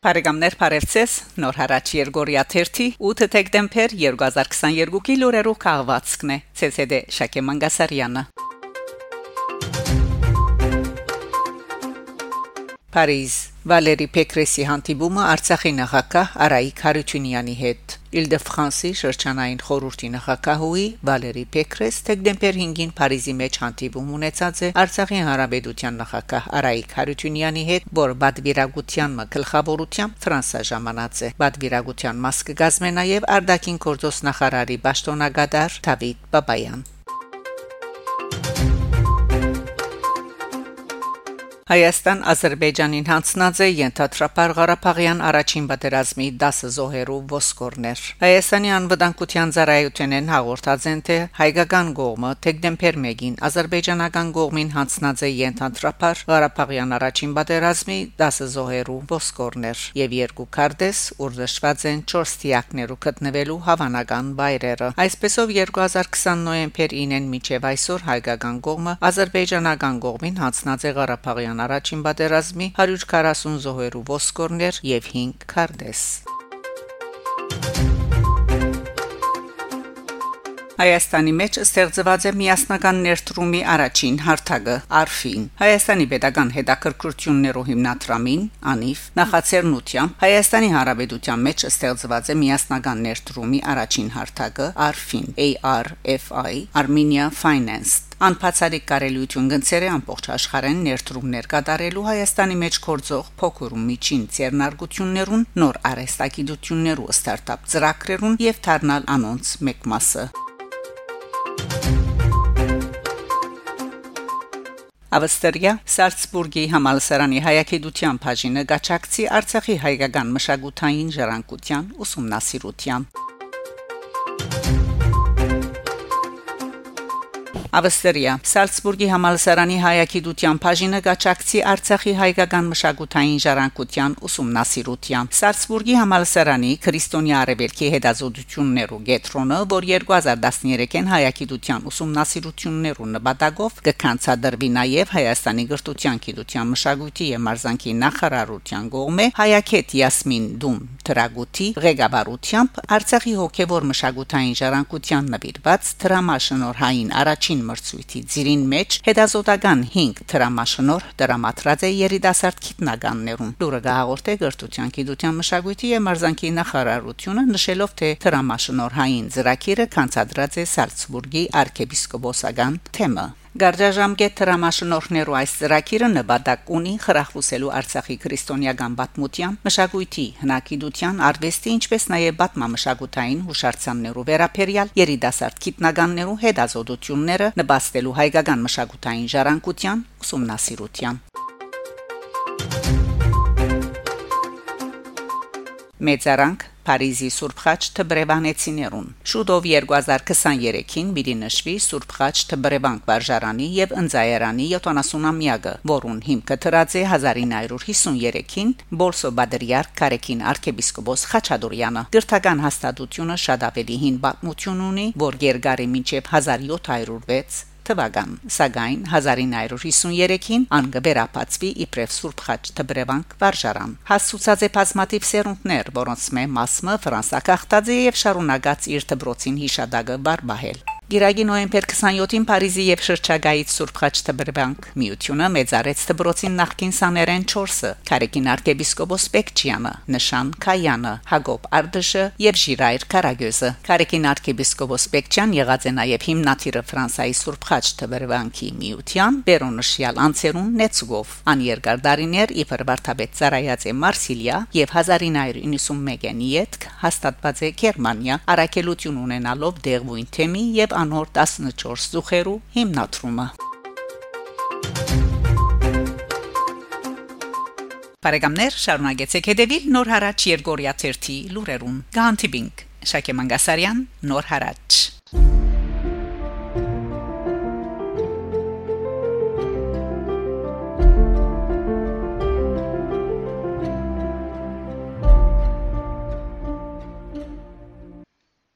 Բարեկամներ Փարեվցես նոր հարաճ Երգորիա 1 8 դեկտեմբեր 2022-ի լուրերով քաղվածքն է ՑՍԴ Շակե Մանգասարյանը Փարիզ Վալերի Պեկրեսի հանդիպումը Արցախի նախագահ Արայիկ Հարությունյանի հետ Իլ-դե-Ֆրանսի շրջանային խորհրդի նախագահուի Վալերի Պեկրես դեկտեմբեր 5-ին Փարիզի մեջ հանդիպում ունեցած է Արցախի հանրապետության նախագահ Արայիկ Հարությունյանի հետ, որ բադվիրագության գլխավորությամբ Ֆրանսա ժամանած է։ Բադվիրագության մաս կգազմե նաև Արդակին գործոս նախարարի Պաշտոնագետար Դավիթ Բաբայան։ Հայաստան-Ադրբեջանին հանձնած է Ենթադրապար Ղարաբաղյան առաջին պատերազմի 10 զոհերու ոսկորներ։ Հայաստանի անվտանգության ծառայությունեն հաղորդած են թե հայկական կողմը դեկտեմբեր 1-ին ադրբեջանական կողմին հանձնած է Ենթադրապար Ղարաբաղյան առաջին պատերազմի 10 զոհերու ոսկորներ եւ երկու քարտեզ ուրժշված են 4 տիակներու գտնվելու հավանական բայրերը։ Այսպեսով 2020 նոյեմբեր 9-ին միջև այսօր հայկական կողմը ադրբեջանական կողմին հանձնած է Ղարաբաղյան առաջին պատերազմի 140 զոհերու ոսկորներ եւ 5 քարտեզ Հայաստանի մեջ ստեղծված է միասնական ներդրումի առաջին հարթակը Արֆին Հայաստանի pedagogan հետաքրքրություններով հիմնադրամին անիվ նախաձեռնությամբ Հայաստանի Հանրապետության մեջ ստեղծված է միասնական ներդրումի առաջին հարթակը Արֆին ARFI Armenia Finance անբացառիկ կարելիություն գնցեր է ամբողջ աշխարհեն ներդրումներ կատարելու Հայաստանի մեջ կորձող փոքր ու միջին ցերնարգություններուն նոր արհեստագիտություններու ստարտափ ծրագրերուն եւ դառնալ անոնց մեկ մասը Ավստրիա Սալցբուրգի համալսարանի հայագիտության բաժինը գաչակցի Արցախի հայկական մշակութային ժառանգության ուսումնասիրության Ավստրիա. Սալցբուրգի համալսարանի հայագիտության բաժինը գաչակցի Արցախի հայկական մշակութային ժառանգության ուսումնասիրության Սալցբուրգի համալսարանի քրիստոնյա արևելքի հետազոտություններու գետրոնը, որ 2013-ին հայագիտության ուսումնասիրություններու նպատակով կքանցադրվի նաև Հայաստանի գրթության, գիտության, մշակույթի եւ մարզանկի նախարարության կողմէ հայակետ Յասմին Դում Տրագուտի ղեկավարությամբ Արցախի հոգեվոր մշակութային ժառանգության նվիրված դրամաշնորհային առաջին Ալին մրցույթի ծիրին մեջ հետազոտական 5 դրամաշնոր դրամատրած է երիտասարդ գիտնականներուն։ Լուրը գահորտե գրթության, գիտության, մշակույթի եւ մարզանկի նախարարությունը նշելով թե դրամաշնորհային ծրագիրը կանցադրած է Սալցբուրգի arczepiskopոսական թեմը։ Գարժաժամկետ դրամաշնորհներու այս ծրագիրը նպատակ ունի խրախուսելու Արցախի քրիստոնեական պատմության, մշակույթի, հնագիտության, արվեստի, ինչպես նաև պատմամշակութային հուշարձաններու վերապերյալ երիտասարդ գիտնականներու հետազոտությունները նպաստելու հայկական մշակութային ժառանգության ուսումնասիրության Մեծարանք Փարիզի Սուրբ Խաչ Թբրևանեցիներուն։ Շուտով 2023-ին մի նշվի Սուրբ Խաչ Թբրևանք վարժարանի եւ ընձայարանի 70-ամյակը, որուն հիմքը դրած է 1953-ին Բոլսո Բադրիարք Կարեկին arczepiskopos Խաչադուրյանը։ Դրթական հաստատությունը շատ ավելի հին պատմություն ունի, որ Գերգարի մինչև 1706 թվական սակայն 1953-ին անգբերապացվի իբրև Սուրբ Խաչ Թբրևանք վարժարան հասցուցած է բազմատիվ սերունդներ որոնց մե մասը ֆրանսա կախտած է եւ շարունակած իր դբրոցին հիշադակը բարբահել Գիրագի նոյեմբեր 27-ին Փարիզի եւ շրջագայից Սուրբ Խաչ Տբրբանկ միությունը մեծարեց դբրոցին նախկին սաներեն 4-ը Կարեկին arczepiskopos Պեկչյանը Նշան Քայանը Հակոբ Արդշը եւ Ժիրայր Կարագյոզը Կարեկին arczepiskopos Պեկչյան եղած է նաեւ հիմնադիրը Ֆրանսայի Սուրբ Խաչ Տբրբանկի միության Բերոնշիալ անցերուն Նեցուգով աներգար դարիներ իբր վարդապետ ծառայած է Մարսիլիա եւ 1991-ին յետք հաստատված է Գերմանիա առաքելություն ունենալով դեղույն թեմի եւ անոր 14 զուխերու հիմնադրումը Բարեկամներ շարունակեցեք հետևել Նոր հարաճ Երգորիա 1-ի լուրերուն։ Գանտիբինգ Շակե Մանգասարյան Նոր հարաճ